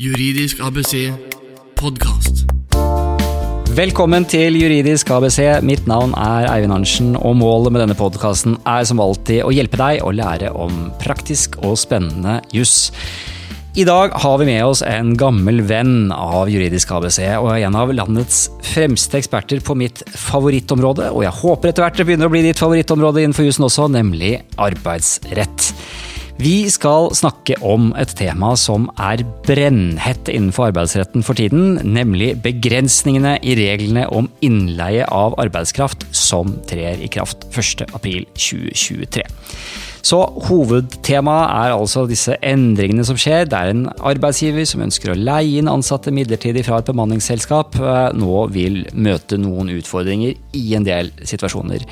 Juridisk ABC podkast. Velkommen til Juridisk ABC. Mitt navn er Eivind Arntzen, og målet med denne podkasten er som alltid å hjelpe deg å lære om praktisk og spennende juss. I dag har vi med oss en gammel venn av Juridisk ABC, og en av landets fremste eksperter på mitt favorittområde, og jeg håper etter hvert det begynner å bli ditt favorittområde innenfor jussen også, nemlig arbeidsrett. Vi skal snakke om et tema som er brennhett innenfor arbeidsretten for tiden, nemlig begrensningene i reglene om innleie av arbeidskraft som trer i kraft 1.4.2023. Så hovedtemaet er altså disse endringene som skjer. Det er en arbeidsgiver som ønsker å leie inn ansatte midlertidig fra et bemanningsselskap, eh, nå vil møte noen utfordringer i en del situasjoner.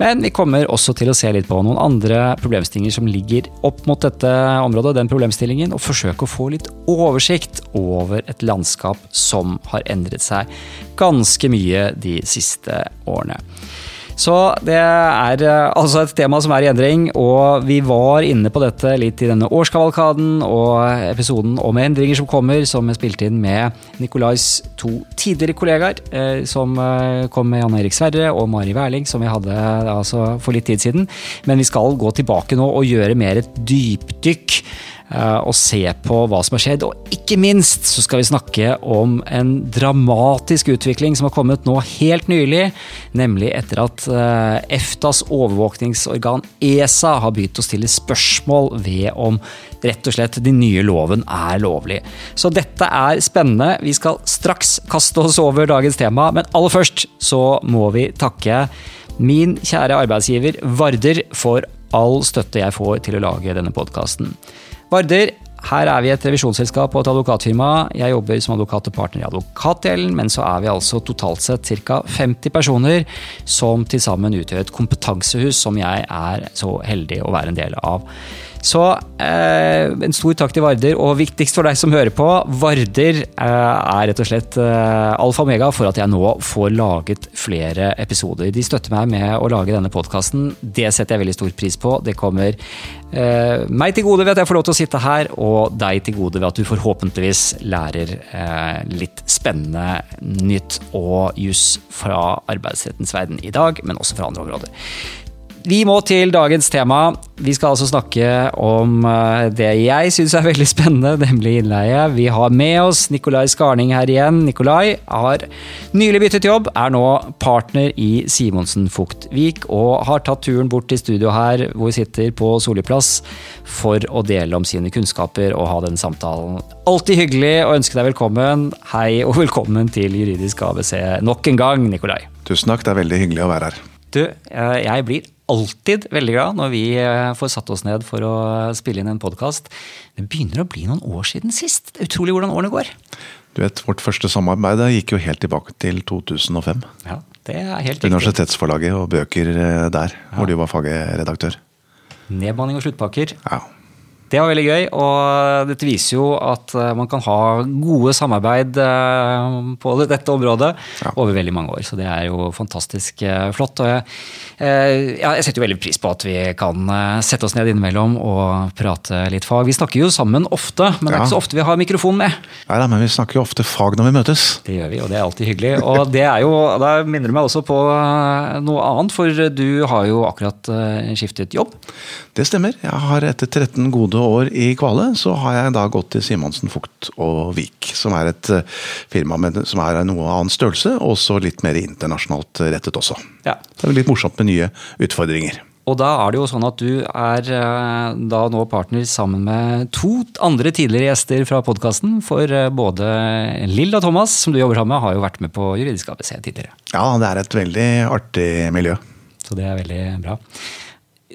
Men vi kommer også til å se litt på noen andre problemstillinger som ligger opp mot dette området, den problemstillingen, og forsøke å få litt oversikt over et landskap som har endret seg ganske mye de siste årene. Så det er eh, altså et tema som er i endring, og vi var inne på dette litt i denne årskavalkaden og episoden om endringer som kommer, som er spilt inn med Nikolais to tidligere kollegaer, eh, som eh, kom med Jan Erik Sverre og Mari Wærling, som vi hadde altså, for litt tid siden. Men vi skal gå tilbake nå og gjøre mer et dypdykk og se på hva som har skjedd. Og ikke minst så skal vi snakke om en dramatisk utvikling som har kommet nå helt nylig, nemlig etter at EFTAs overvåkningsorgan ESA har begynt å stille spørsmål ved om rett og slett den nye loven er lovlig. Så dette er spennende. Vi skal straks kaste oss over dagens tema, men aller først så må vi takke min kjære arbeidsgiver Varder for all støtte jeg får til å lage denne podkasten. Varder, her er vi et revisjonsselskap og et advokatfirma. Jeg jobber som advokat og partner i advokatdelen, men så er vi altså totalt sett ca. 50 personer som til sammen utgjør et kompetansehus som jeg er så heldig å være en del av. Så eh, en stor takk til Varder, og viktigst for deg som hører på, Varder eh, er rett og slett eh, alfa og omega for at jeg nå får laget flere episoder. De støtter meg med å lage denne podkasten. Det setter jeg veldig stor pris på. Det kommer eh, meg til gode ved at jeg får lov til å sitte her, og deg til gode ved at du forhåpentligvis lærer eh, litt spennende nytt og juss fra arbeidsrettens verden i dag, men også fra andre områder. Vi må til dagens tema. Vi skal altså snakke om det jeg syns er veldig spennende, nemlig innleie. Vi har med oss Nikolai Skarning her igjen. Nikolai har nylig byttet jobb, er nå partner i Simonsen Fugtvik og har tatt turen bort til studio her hvor vi sitter på Solli plass for å dele om sine kunnskaper og ha den samtalen. Alltid hyggelig å ønske deg velkommen. Hei og velkommen til Juridisk ABC nok en gang, Nikolai. Tusen takk, det er veldig hyggelig å være her. Du, jeg blir alltid veldig glad når vi får satt oss ned for å spille inn en podkast. Det begynner å bli noen år siden sist. Det er utrolig hvordan årene går. Du vet, Vårt første samarbeid gikk jo helt tilbake til 2005. Ja, det er helt riktig. Universitetsforlaget og bøker der, ja. hvor du var fagredaktør. Nedbanning og sluttpakker. Ja. Det var veldig gøy, og dette viser jo at man kan ha gode samarbeid på dette området ja. over veldig mange år. Så det er jo fantastisk flott. Og jeg, jeg setter jo veldig pris på at vi kan sette oss ned innimellom og prate litt fag. Vi snakker jo sammen ofte, men det er ikke så ofte vi har mikrofon med. Nei da, men vi snakker jo ofte fag når vi møtes. Det gjør vi, og det er alltid hyggelig. Og det er jo, da minner du meg også på noe annet, for du har jo akkurat skiftet jobb. Det stemmer. Jeg har etter 13 gode år i Kvale, så har jeg da gått til Simonsen Fugt og Vik. Som er et firma med, som er av noe annen størrelse, og også litt mer internasjonalt rettet også. Ja. Det er litt morsomt med nye utfordringer. Og da er det jo sånn at du er da nå partner sammen med to andre tidligere gjester fra podkasten. For både Lill og Thomas, som du jobber sammen med, har jo vært med på Juridisk ABC tidligere. Ja, det er et veldig artig miljø. Så det er veldig bra.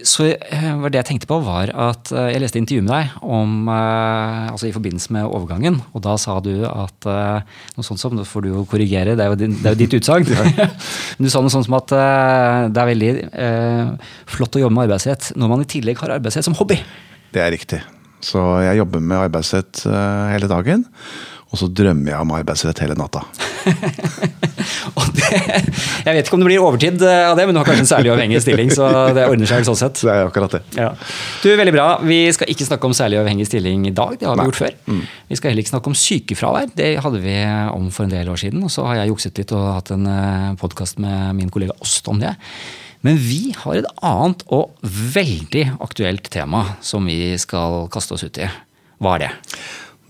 Så var Det jeg tenkte på, var at jeg leste intervjuet med deg om, altså i forbindelse med overgangen. Og da sa du at noe sånt som, Nå får du jo korrigere, det er jo, din, det er jo ditt utsagn. du sa noe sånt som at det er veldig eh, flott å jobbe med arbeidsrett når man i tillegg har arbeidsrett som hobby. Det er riktig. Så jeg jobber med arbeidsrett hele dagen. Og så drømmer jeg om arbeidsrett hele natta. Det, jeg vet ikke om det blir overtid av det, men du har kanskje en særlig uavhengig stilling, så det ordner seg sånn sett. Det er akkurat det. Ja. Du, Veldig bra. Vi skal ikke snakke om særlig uavhengig stilling i dag, det har vi Nei. gjort før. Vi skal heller ikke snakke om sykefravær, det hadde vi om for en del år siden. Og så har jeg jukset litt og hatt en podkast med min kollega Åst om det. Men vi har et annet og veldig aktuelt tema som vi skal kaste oss ut i. Hva er det?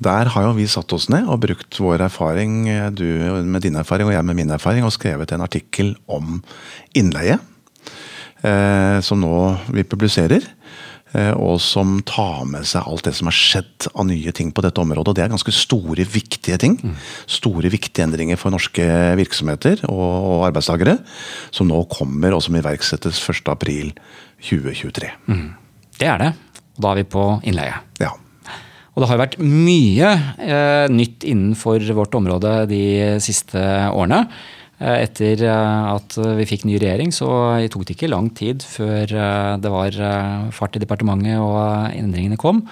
Der har jo vi satt oss ned og brukt vår erfaring, du med din erfaring og jeg med min erfaring, og skrevet en artikkel om innleie. Eh, som nå vi publiserer. Eh, og som tar med seg alt det som har skjedd av nye ting på dette området. Og det er ganske store, viktige ting. Store, viktige endringer for norske virksomheter og, og arbeidstakere. Som nå kommer, og som iverksettes 1.4.2023. Det er det. Og da er vi på innleie. Ja. Og det har vært mye eh, nytt innenfor vårt område de siste årene. Eh, etter eh, at vi fikk ny regjering, så tok det ikke lang tid før eh, det var fart i departementet og endringene kom.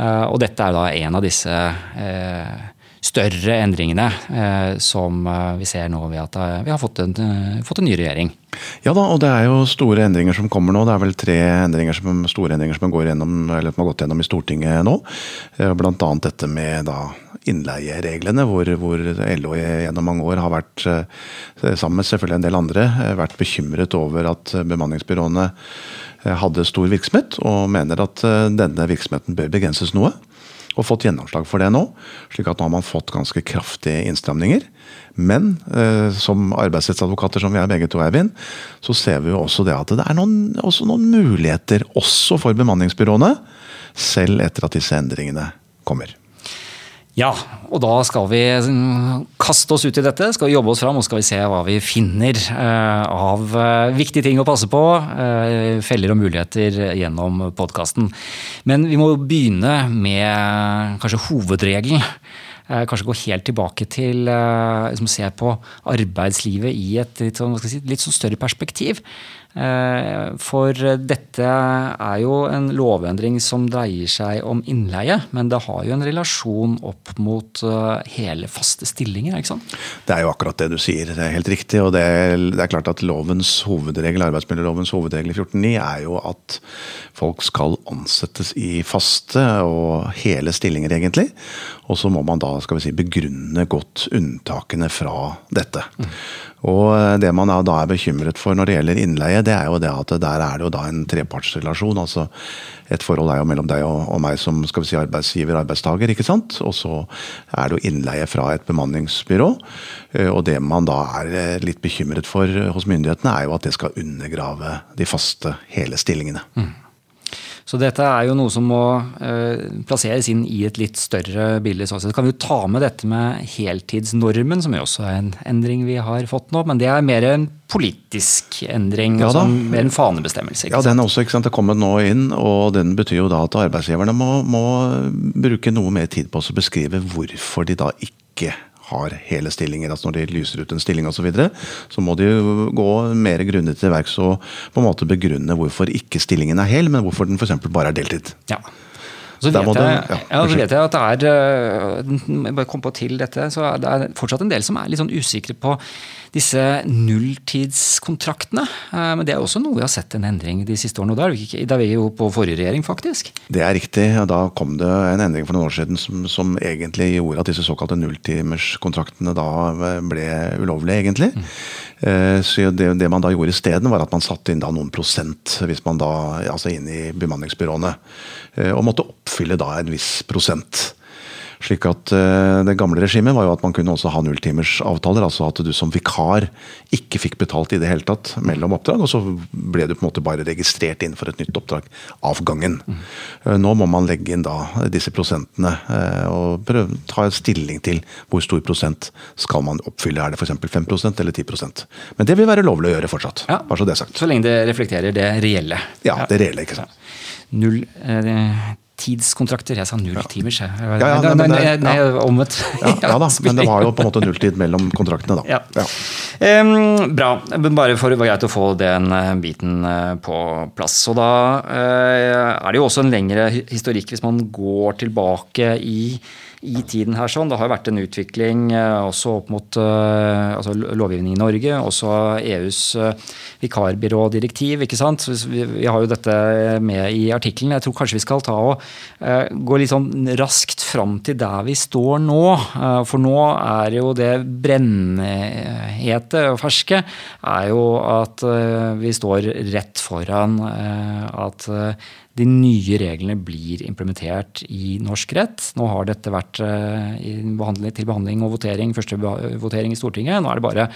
Og dette er da en av disse eh, større endringene eh, som eh, vi ser nå ved at eh, vi har fått en, fått en ny regjering. Ja da, og det er jo store endringer som kommer nå. Det er vel tre endringer som, store endringer som går gjennom, eller som har gått gjennom i Stortinget nå. Blant annet dette med da innleiereglene, hvor, hvor LO gjennom mange år har vært, sammen med selvfølgelig en del andre, vært bekymret over at bemanningsbyråene hadde stor virksomhet, og mener at denne virksomheten bør begrenses noe. Og fått gjennomslag for det nå, slik at nå har man fått ganske kraftige innstramninger. Men eh, som arbeidsrettsadvokater som vi er begge to, Eivind, så ser vi jo også det at det er noen, også noen muligheter også for bemanningsbyråene, selv etter at disse endringene kommer. Ja, og da skal vi mm, kaste oss ut i dette, skal vi jobbe oss fram og skal vi se hva vi finner eh, av eh, viktige ting å passe på, eh, feller og muligheter gjennom podkasten. Men vi må begynne med kanskje hovedregelen. Kanskje gå helt tilbake til liksom se på arbeidslivet i et litt sånn, si, litt sånn større perspektiv. Eh, For dette er jo en lovendring som dreier seg om innleie, men det har jo en relasjon opp mot eh, hele faste stillinger, ikke sant? Det er jo akkurat det du sier, det er helt riktig. Og det er, det er klart at lovens hovedregel, arbeidsmiljølovens hovedregel i 14.9 er jo at folk skal ansettes i faste og hele stillinger, egentlig. Og så må man da skal vi si, begrunne godt unntakene fra dette. Og det man da er bekymret for når det gjelder innleie, det er jo det at der er det jo da en trepartsrelasjon. altså Et forhold er jo mellom deg og, og meg som skal vi si arbeidsgiver arbeidstaker, ikke sant. Og så er det jo innleie fra et bemanningsbyrå. Eh, Og det man da er eh, litt bekymret for hos myndighetene, er jo at det skal undergrave de faste hele stillingene. Så dette er jo noe som må eh, plasseres inn i et litt større bilde. Så kan vi jo ta med dette med heltidsnormen, som jo også er en endring vi har fått nå. Men det er mer en politisk endring, Ja altså mer en fanebestemmelse. Ja, den er også ikke sant, det er kommet nå inn, og den betyr jo da at arbeidsgiverne må, må bruke noe mer tid på å beskrive hvorfor de da ikke har hele stillinger. altså Når de lyser ut en stilling osv., så, videre, så må de jo gå mer grundig til verks og på en måte begrunne hvorfor ikke stillingen er hel, men hvorfor den f.eks. bare er deltid. Ja. Så vet, jeg, ja, ja, så vet jeg at det er øh, bare kom på til dette, så det er fortsatt en del som er litt sånn usikre på disse nulltidskontraktene. Eh, Men det er også noe vi har sett en endring de siste årene. Og da er vi, ikke, da er vi jo på forrige regjering, faktisk. Det er riktig. og Da kom det en endring for noen år siden som, som egentlig gjorde at disse såkalte nulltimerskontraktene da ble ulovlige, egentlig. Mm. Så det, det man da gjorde isteden, var at man satte inn da noen prosent hvis man da, altså inn i bemanningsbyråene. eh, Og måtte oppfylle da en viss prosent. Slik at eh, Det gamle regimet var jo at man kunne også ha nulltimersavtaler. Altså at du som vikar ikke fikk betalt i det hele tatt mellom oppdrag. Og så ble du på en måte bare registrert inn for et nytt oppdrag av gangen. Mm. Nå må man legge inn da disse prosentene eh, og prøve ta stilling til hvor stor prosent skal man oppfylle. Er det f.eks. 5% eller 10% Men det vil være lovlig å gjøre fortsatt. Ja. Bare så det er sagt. Så lenge det reflekterer det reelle. Ja, det reelle, ikke sant. Null eh, tidskontrakter. Jeg sa nulltimers, jeg. Ja, ja, nei, nei, men nei, nei, omvendt. Ja, ja da, men det var jo på en måte nulltid mellom kontraktene, da. Ja. Em, bra. Men Bare for det var greit å få den eh, biten eh, på plass. Og da uh, er det jo også en lengre historikk hvis man går tilbake i i tiden her. sånn. Det har jo vært en utvikling eh, også opp mot eh, altså lovgivning i Norge, også EUs eh, vikarbyrådirektiv. ikke sant? Vi, vi, har jo dette med i artikkelen. Jeg tror kanskje vi skal ta og gå litt sånn raskt fram til der vi står nå. For nå er jo det brennhete og ferske er jo at vi står rett foran at de nye reglene blir implementert i norsk rett. Nå har dette vært eh, behandling, til behandling og votering, første votering i Stortinget. Nå er det bare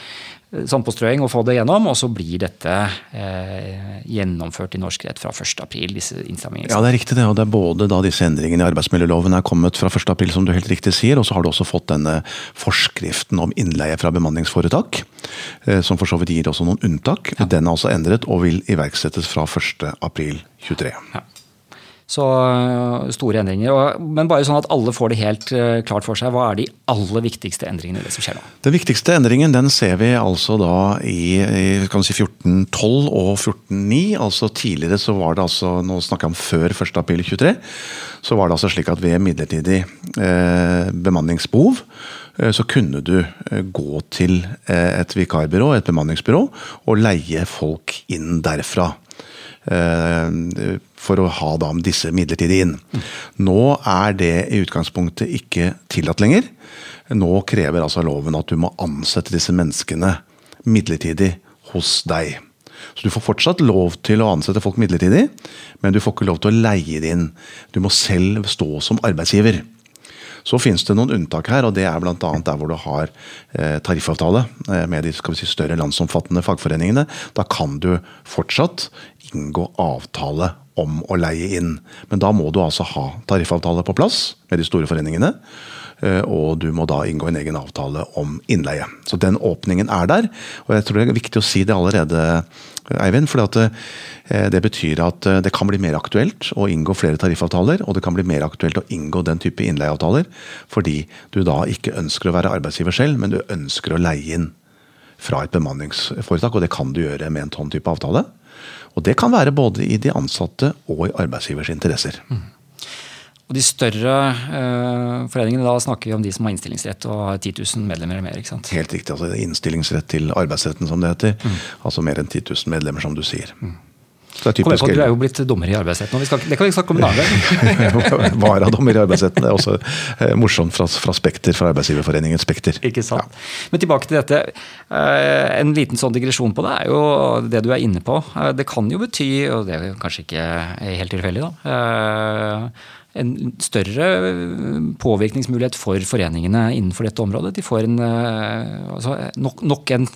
sandpåstrøing å få det gjennom, og så blir dette eh, gjennomført i norsk rett fra 1.4. disse innstrammingene. Ja, det er riktig det. Og det er både da disse endringene i arbeidsmiljøloven er kommet fra 1.4, som du helt riktig sier, og så har du også fått denne forskriften om innleie fra bemanningsforetak. Eh, som for så vidt gir også noen unntak. Ja. Den er også endret og vil iverksettes fra 1.4.23. Ja. Så øh, store endringer. Men bare sånn at alle får det helt øh, klart for seg. Hva er de aller viktigste endringene i det som skjer nå? Den viktigste endringen den ser vi altså da i, i si 14.12 og 14.9. Altså tidligere så var det altså, nå snakker jeg om før 1.4.23, så var det altså slik at ved midlertidig eh, bemanningsbehov eh, så kunne du gå til et vikarbyrå, et bemanningsbyrå, og leie folk inn derfra. Eh, for å ha da disse midlertidig inn. Nå er det i utgangspunktet ikke tillatt lenger. Nå krever altså loven at du må ansette disse menneskene midlertidig hos deg. Så Du får fortsatt lov til å ansette folk midlertidig, men du får ikke lov til å leie det inn. Du må selv stå som arbeidsgiver. Så finnes det noen unntak her, og det er bl.a. der hvor du har eh, tariffavtale eh, med de si, større landsomfattende fagforeningene. Da kan du fortsatt inngå avtale om å leie inn. Men da må du altså ha tariffavtale på plass med de store foreningene. Eh, og du må da inngå en egen avtale om innleie. Så den åpningen er der. Og jeg tror det er viktig å si det allerede, Eivind. For det, eh, det betyr at eh, det kan bli mer aktuelt å inngå flere tariffavtaler. Og det kan bli mer aktuelt å inngå den type innleieavtaler fordi du da ikke ønsker å være arbeidsgiver selv, men du ønsker å leie inn fra et bemanningsforetak. Og det kan du gjøre med en sånn type avtale. Og det kan være både i de ansatte og i arbeidsgivers interesser. Mm. Og De større eh, foreningene, da snakker vi om de som har innstillingsrett og har 10 000 medlemmer eller mer? ikke sant? Helt riktig. altså Innstillingsrett til arbeidsretten, som det heter. Mm. Altså mer enn 10 000 medlemmer, som du sier. Mm. Så det er typisk, du er jo blitt dommer i arbeidsretten. det kan vi snakke om en annen gang. Varadommer i arbeidsretten. Det er også eh, morsomt fra, fra Spekter, fra arbeidsgiverforeningen Spekter. Ikke sant. Ja. Men tilbake til dette. Eh, en liten sånn digresjon på det er jo det du er inne på. Eh, det kan jo bety, og det er kanskje ikke helt tilfeldig, da eh, en større påvirkningsmulighet for foreningene innenfor dette området. De får en, altså nok, nok en,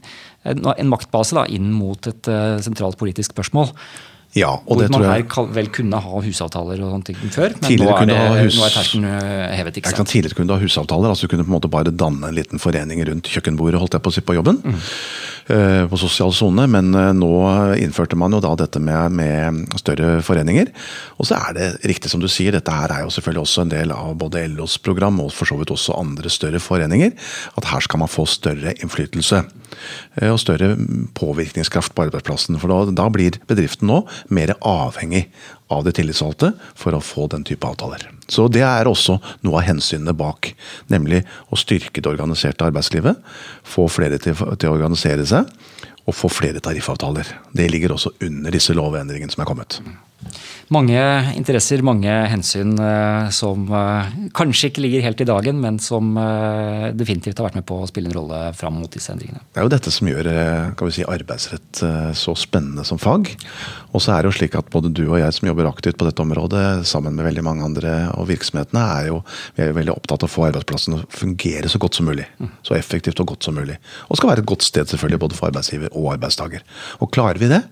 en, maktbase da, inn mot et sentralt politisk spørsmål. Ja, og Hvor det man her vel kunne ha husavtaler og sånne ting før, men nå er, det, hus... nå er terskelen eh, hevet. ikke sant? Tidligere kunne du ha husavtaler, altså du kunne på en måte bare danne en liten forening rundt kjøkkenbordet holdt jeg på å si på jobben. Mm. Uh, på sosial sone, men uh, nå innførte man jo da dette med, med, større foreninger. Og så er det riktig som du sier, dette her er jo selvfølgelig også en del av både LOs program og for så vidt også andre større foreninger. At her skal man få større innflytelse. Uh, og større påvirkningskraft på arbeidsplassen. For da, da blir bedriften nå mer avhengig av de tillitsvalgte for å få den type avtaler. Så Det er også noe av hensynene bak. Nemlig å styrke det organiserte arbeidslivet. Få flere til, til å organisere seg, og få flere tariffavtaler. Det ligger også under disse lovendringene som er kommet. Mange interesser, mange hensyn eh, som eh, kanskje ikke ligger helt i dagen, men som eh, definitivt har vært med på å spille en rolle fram mot disse endringene. Det er jo dette som gjør si, arbeidsrett så spennende som fag. Og så er det jo slik at både du og jeg som jobber aktivt på dette området, sammen med veldig mange andre og virksomhetene, er jo vi er jo veldig opptatt av å få arbeidsplassen å fungere så godt som mulig. Mm. Så effektivt og godt som mulig. Og skal være et godt sted selvfølgelig både for arbeidsgiver og arbeidstaker. Og klarer vi det,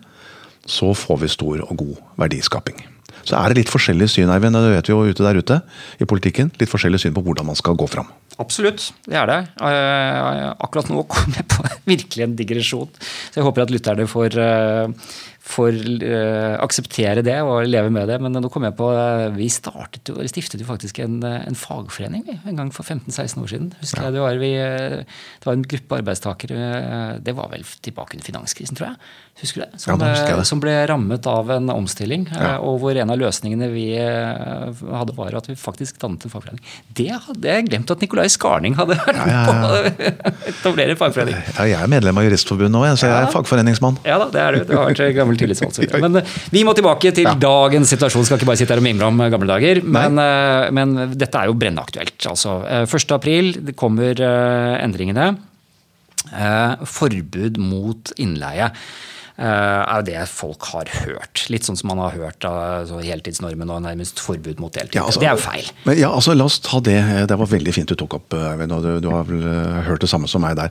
så får vi stor og god verdiskaping. Så er det litt forskjellig syn Eivind, det vet vi jo ute der ute i politikken, litt forskjellig syn på hvordan man skal gå fram. Absolutt, det er det. Eh, akkurat nå kom jeg på virkelig en digresjon. Så jeg håper at lytterne får, eh, får uh, akseptere det og leve med det. Men nå kom jeg på uh, Vi startet jo, eller stiftet jo faktisk en, eh, en fagforening vi, en gang for 15-16 år siden. Husker jeg, det, var vi, eh, det var en gruppe arbeidstakere eh, Det var vel tilbake under finanskrisen, tror jeg. Husker du det? Som, Ja, husker eh, det. som ble rammet av en omstilling. eh, Ja. Og hvor en av løsningene vi eh, hadde, var at vi faktisk dannet en fagforening. Det hadde jeg glemt at Nicolai Skarning hadde vært med Ja, på å etablere en fagforening. Ja, jeg er medlem av Juristforbundet nå, så jeg er Ja. fagforeningsmann. Ja da, det er du. Du har vært gammel tillitsvalgt. så. Men eh, vi må tilbake til Ja. dagens situasjon. Skal ikke bare sitte her og mimre om eh, gamle dager. Men, eh, men dette er jo brennende aktuelt. Altså, eh, 1. april kommer endringene. Forbud mot innleie. Eh, er jo det folk har hørt. Litt sånn som man har hørt av så heltidsnormen og nærmest forbud mot deltid. Ja, altså- det er jo feil. Men ja, altså La oss ta det. Det var veldig fint du tok opp, Eivind. og Du, du har vel eh, hørt det samme som meg der.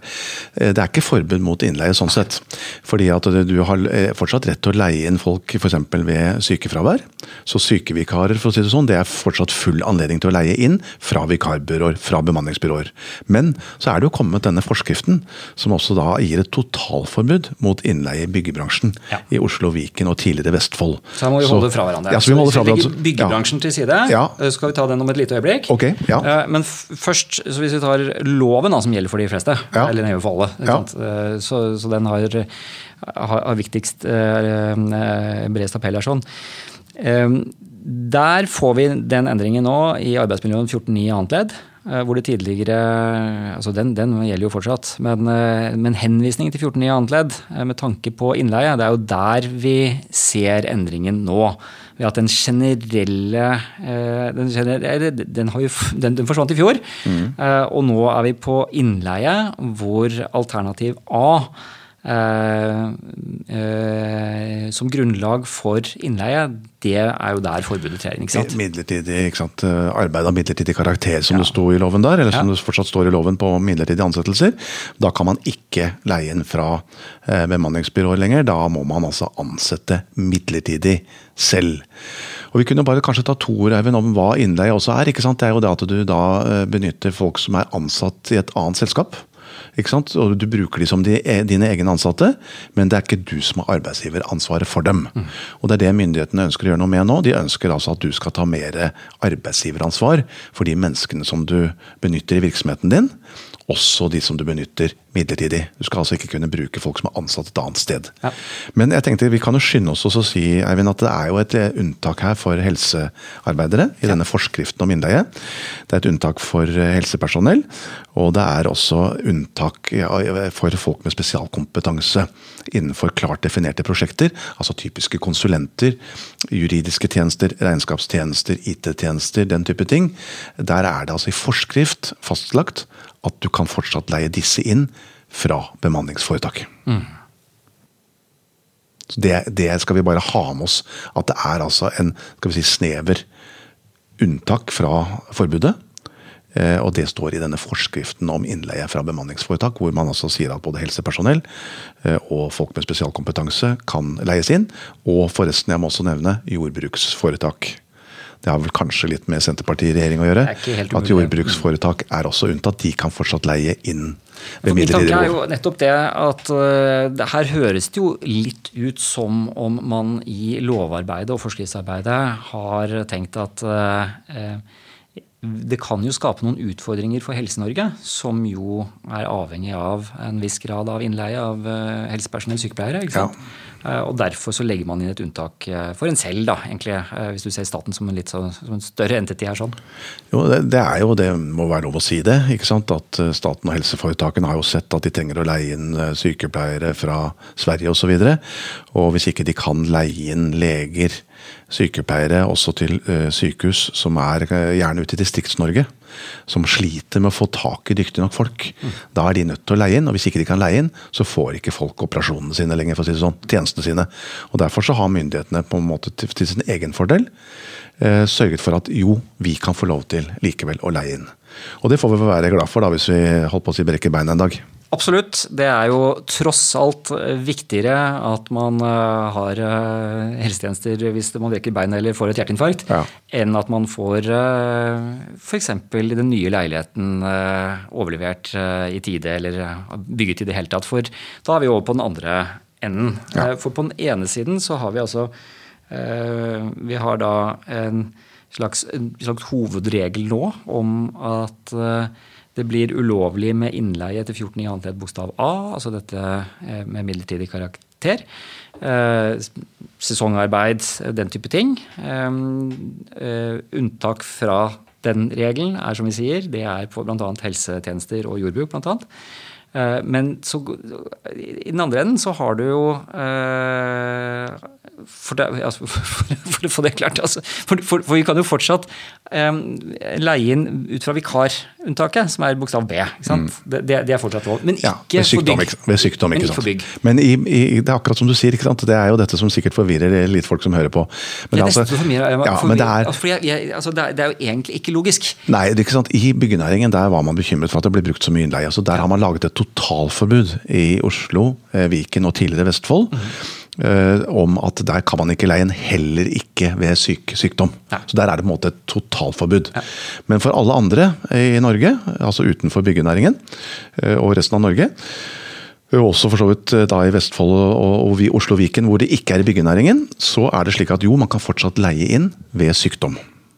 Eh, Det er ikke forbud mot innleie sånn sett. Fordi at du har eh, fortsatt rett til å leie inn folk f.eks. ved sykefravær. Så sykevikarer for å si det sånn, det er fortsatt full anledning til å leie inn fra vikarbyråer, fra bemanningsbyråer. Men så er det jo kommet denne forskriften som også da gir et totalforbud mot innleie i byggebransjen Ja. i Oslo, Viken og tidligere Vestfold. Så her må vi holde fra hverandre. Ja, så vi må holde fra hverandre. legger byggebransjen til side, Ja. eh, skal vi ta den om et lite øyeblikk. Ok, ja. Eh, Men først, så hvis vi tar loven da, som gjelder for de fleste, eller nede for alle. Eh, så, så den har, har, har viktigst eh, eh, bredest appell her sånn. Eh, Der får vi den endringen nå i arbeidsmiljøloven 14.9 annet ledd. Eh, Hvor det tidligere altså den, den gjelder jo fortsatt. Men, eh, men henvisningen til 14.9 annet ledd med tanke på innleie, det er jo der vi ser endringen nå. Ved at den generelle eh, Den, generelle, den, har jo, den, den forsvant i fjor. Mm. Og nå er vi på innleie, hvor alternativ A som grunnlag for innleie, det er jo der forbudet trer inn. ikke sant? Midlertidig, ikke sant? eh, Arbeid av midlertidig karakter, som det sto i loven der, eller som Ja. det fortsatt står i loven på midlertidige ansettelser. Da kan man ikke leie inn fra eh, bemanningsbyråer lenger. Da må man altså ansette midlertidig selv. Og Vi kunne bare kanskje ta to ord Eivind, om hva innleie også er. ikke sant? Det er jo det at du da eh, benytter folk som er ansatt i et annet selskap. Ikke sant? Og Du bruker de som de, dine egne ansatte, men det er ikke du som har arbeidsgiveransvaret for dem. Og Det er det myndighetene ønsker å gjøre noe med nå. De ønsker altså at du skal ta mer arbeidsgiveransvar for de menneskene som du benytter i virksomheten din. Også de som du benytter midlertidig. Du skal altså ikke kunne bruke folk som er ansatt et annet sted. Ja. Men jeg tenkte vi kan jo skynde oss oss å si Eivind, at det er jo et eh, unntak her for helsearbeidere i denne forskriften om innleie. Det er et unntak for eh, helsepersonell, og det er også unntak for folk med spesialkompetanse innenfor klart definerte prosjekter. Altså typiske konsulenter, juridiske tjenester, regnskapstjenester, IT-tjenester, den type ting. Der er det altså i forskrift fastlagt at du kan fortsatt leie disse inn fra bemanningsforetak. Så det, det skal vi bare ha med oss. At det er altså en skal vi si, snever unntak fra forbudet. Eh, Og det står i denne forskriften om innleie fra bemanningsforetak, hvor man altså sier at både helsepersonell eh, og folk med spesialkompetanse kan leies inn. Og forresten, jeg må også nevne jordbruksforetak. Det har vel kanskje litt med Senterpartiet i regjering å gjøre. At jordbruksforetak er også unntatt. De kan fortsatt leie inn ved min tanke er jo nettopp det at uh, her høres det jo litt ut som om man i lovarbeidet og forskriftsarbeidet har tenkt at eh, det kan jo skape noen utfordringer for Helse-Norge, som jo er avhengig av en viss grad av innleie av helsepersonell, sykepleiere. ikke sant? Eh, Og Derfor så legger man inn et unntak eh, for en selv, da, egentlig, eh, hvis du ser staten som en litt så, som en større entity her. sånn. Jo, det, det er jo, det må være lov å si det. ikke sant? At eh, staten og helseforetakene har jo sett at de trenger å leie inn eh, sykepleiere fra Sverige osv. Og, så og hvis ikke de kan leie inn leger, sykepleiere, også til eh, sykehus som er eh, gjerne ute i Distrikts-Norge, som sliter med å få tak i dyktige nok folk, da er de nødt til å leie inn. Og hvis ikke de kan leie inn, så får ikke folk operasjonene sine lenger, for å si det sånn. Tjenestene sine. Og derfor så har myndighetene på en måte til, til sin egen fordel eh, sørget for at jo, vi kan få lov til likevel å leie inn. Og det får vi være glad for da, hvis vi holdt på å si brekker beina en dag. Absolutt. Det er jo tross alt viktigere at man eh, har eh, helsetjenester hvis man brekker beinet eller får et hjerteinfarkt, Ja. enn at man får uh, f.eks. den nye leiligheten eh, overlevert eh, i tide eller eh, bygget i det hele tatt. For da er vi over på den andre enden. Ja. Eh, For på den ene siden så har vi altså eh, Vi har da en slags, slags hovedregel nå om at eh, det blir ulovlig med innleie etter 14 i annet ledd bokstav A, altså dette eh, med midlertidig karakter. Eh, sesongarbeid, den type ting. Unntak fra den regelen er som vi sier, det er på bl.a. helsetjenester og jordbruk. Blant annet. Eh, Men så, i den andre enden så har du jo eh, for, det, altså, for, for å få det klart altså, for, for, vi kan jo fortsatt um, leie inn ut fra vikarunntaket, som er bokstav B. Ikke sant? Det, det er fortsatt lov. Men ikke Ja, ikke ved sykdom, for ikke, bygg. ved sykdom, Men ikke ikke for bygg. Men i, i, det er akkurat som du sier, ikke sant? det er jo dette som sikkert forvirrer litt folk som hører på. Men Det altså- er, det er jo egentlig ikke logisk. Nei, det er ikke sant. I byggenæringen der var man bekymret for at det ble brukt så mye innleie. Altså, der har man laget et totalforbud i Oslo, eh, Viken og tidligere Vestfold. eh, om at der kan man ikke leie inn, heller ikke ved syk, sykdom. Ja. Så Der er det på en måte et totalforbud. Men for alle andre i Norge, altså utenfor byggenæringen uh, og resten av Norge, og også for så vidt da i Vestfold og, og vi- Oslo-Viken, hvor det ikke er i byggenæringen, så er det slik at jo, man kan fortsatt leie inn ved sykdom.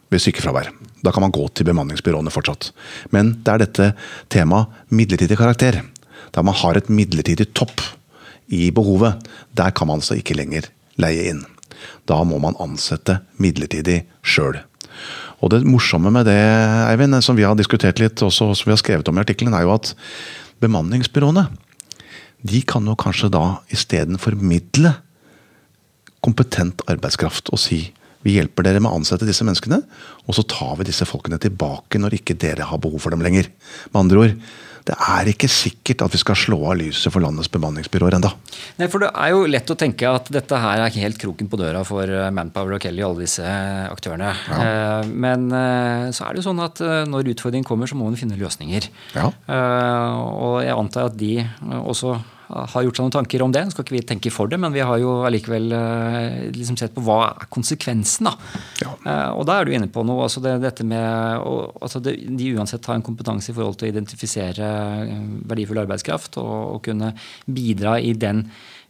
Ved sykefravær. Da kan man gå til bemanningsbyråene fortsatt. Men det er dette temaet midlertidig karakter. Der man har et midlertidig topp i behovet. Der kan man altså ikke lenger leie inn. Da må man ansette midlertidig sjøl. Og det morsomme med det, Eivind, som vi har diskutert litt, også som vi har skrevet om i artikkelen, er jo at bemanningsbyråene de kan jo kanskje da isteden formidle kompetent arbeidskraft og si vi hjelper dere med å ansette disse menneskene, og så tar vi disse folkene tilbake når ikke dere har behov for dem lenger. Med andre ord, det er ikke sikkert at vi skal slå av lyset for landets bemanningsbyråer enda. Nei, for Det er jo lett å tenke at dette her er ikke helt kroken på døra for eh, Manpower og Kelly og alle disse eh, aktørene. Ja. Men eh, så er det jo sånn at når utfordringen kommer, så må man finne løsninger. Ja. Og jeg antar at de også har gjort seg noen tanker om det. Nå skal ikke vi tenke for det, men vi har jo allikevel eh, liksom sett på hva er konsekvensen. da. Ja. Eh, Og da er du inne på noe. altså det, dette med, og, altså det, De uansett har en kompetanse i forhold til å identifisere eh, verdifull arbeidskraft og, og kunne bidra i den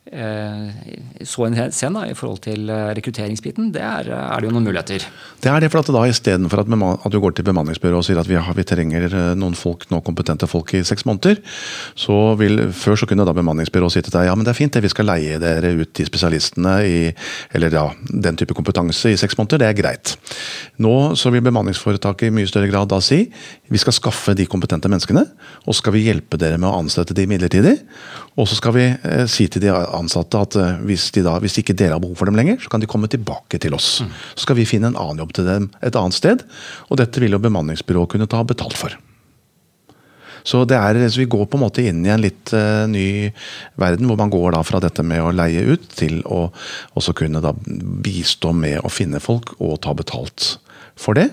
så en scene i forhold til eh, rekrutteringsbiten. Det er, er det jo noen muligheter. Det er det for at da istedenfor at, at du går til bemanningsbyrået og sier at vi, har, vi trenger eh, noen folk, noen kompetente folk i seks måneder, så vil Før så kunne da bemanningsbyrået si til deg ja, men det er fint, det, vi skal leie dere ut de spesialistene i eller ja, den type kompetanse i seks måneder, det er greit. Nå så vil bemanningsforetaket i mye større grad da si vi skal skaffe de kompetente menneskene, og skal vi hjelpe dere med å ansette de midlertidig. Og så skal vi eh, si til de ansatte at eh, hvis, de da, hvis ikke dere har behov for dem lenger, så kan de komme tilbake til oss. Så skal vi finne en annen jobb til dem et annet sted, og dette vil jo bemanningsbyrået kunne ta betalt for. Så, det er, så vi går på en måte inn i en litt uh, ny verden, hvor man går da fra dette med å leie ut, til å også kunne da bistå med å finne folk og ta betalt for det.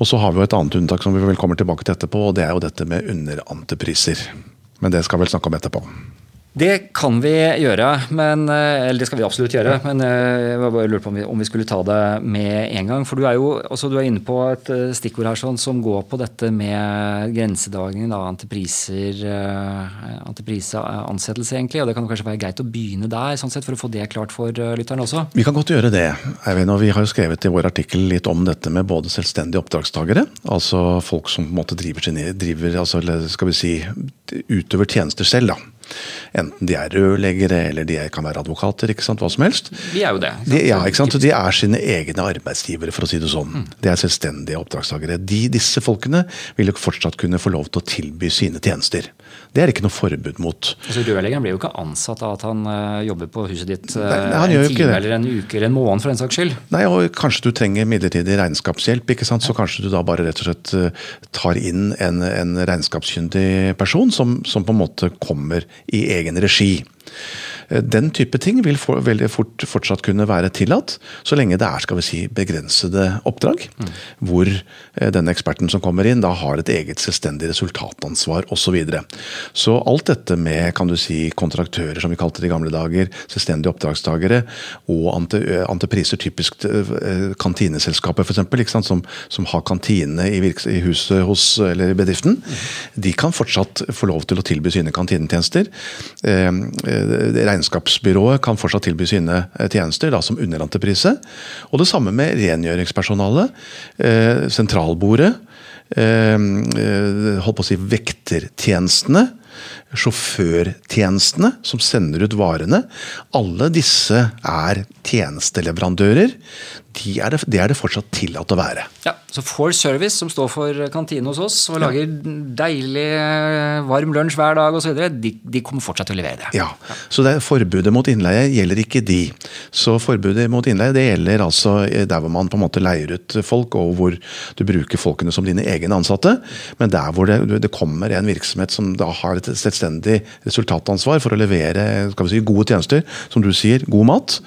Og så har vi jo et annet unntak som vi vel kommer tilbake til etterpå, og det er jo dette med underentrepriser. Men det skal vi vel snakke om etterpå. Det kan vi gjøre, men, eh, eller det skal vi absolutt gjøre. Men eh, jeg var bare lurer på om vi, om vi skulle ta det med en gang. For du er jo også, du er inne på et eh, stikkord her sånn, som går på dette med grensedragningen, da, antipriser, antiprisansettelse, egentlig. Og det kan kanskje være greit å begynne der, sånn sett, for å få det klart for lytterne også. Vi kan godt gjøre det. Eivind, og Vi har jo skrevet i vår artikkel litt om dette med både selvstendige oppdragstagere, altså folk som på en måte driver, sine, driver altså, skal vi si, utøver tjenester selv. da. Enten de er rørleggere eller de er, kan være advokater, ikke sant, hva som helst. De er jo det. De, ja, ikke sant? De er sine egne arbeidsgivere, for å si det sånn. Mm. De er selvstendige oppdragstagere. De, disse folkene vil jo fortsatt kunne få lov til å tilby sine tjenester. Det er ikke noe forbud mot. Altså, Rørleggeren blir jo ikke ansatt av at han eh, jobber på huset ditt eh, Nei, han en time eller en uke eller en måned, for den saks skyld. Nei, og Kanskje du trenger midlertidig regnskapshjelp, ikke sant? så kanskje du da bare rett og slett eh, tar inn en, en regnskapskyndig person som, som på en måte kommer i egen regi. Eh, Den type ting vil for, veldig fort fortsatt kunne være tillatt, så lenge det er skal vi si, begrensede oppdrag. Hvor den denne eksperten som kommer inn, da har et eget selvstendig resultatansvar osv. Så, videre. så alt dette med kan du si, kontraktører, som vi kalte det i gamle dager, selvstendige oppdragstagere, og ante, eh, typisk eh, kantineselskaper f.eks., som, som har kantine i, virks, i huset hos, eller i bedriften, de kan fortsatt få lov til å tilby sine kantinetjenester. Eh, eh, regnskapsbyrået kan fortsatt tilby sine eh, tjenester da, som underentreprise. Og det samme med rengjøringspersonalet. Eh, sentralbordet. Eh, eh, holdt på å si vektertjenestene. Sjåførtjenestene som sender ut varene. Alle disse er tjenesteleverandører. De er det, det er det fortsatt tillatt å være. Ja, Så For Service, som står for kantine hos oss og lager deilig eh, varm lunsj hver dag osv., de, de kommer fortsatt til å levere det. Ja, Så det forbudet mot innleie gjelder ikke de. Så forbudet mot innleie det gjelder altså der hvor man på en måte leier ut folk, og hvor du bruker folkene som dine egne ansatte. Men der hvor det, det kommer en virksomhet som da har et selvstendig resultatansvar for å levere si, gode tjenester, som du sier, god mat,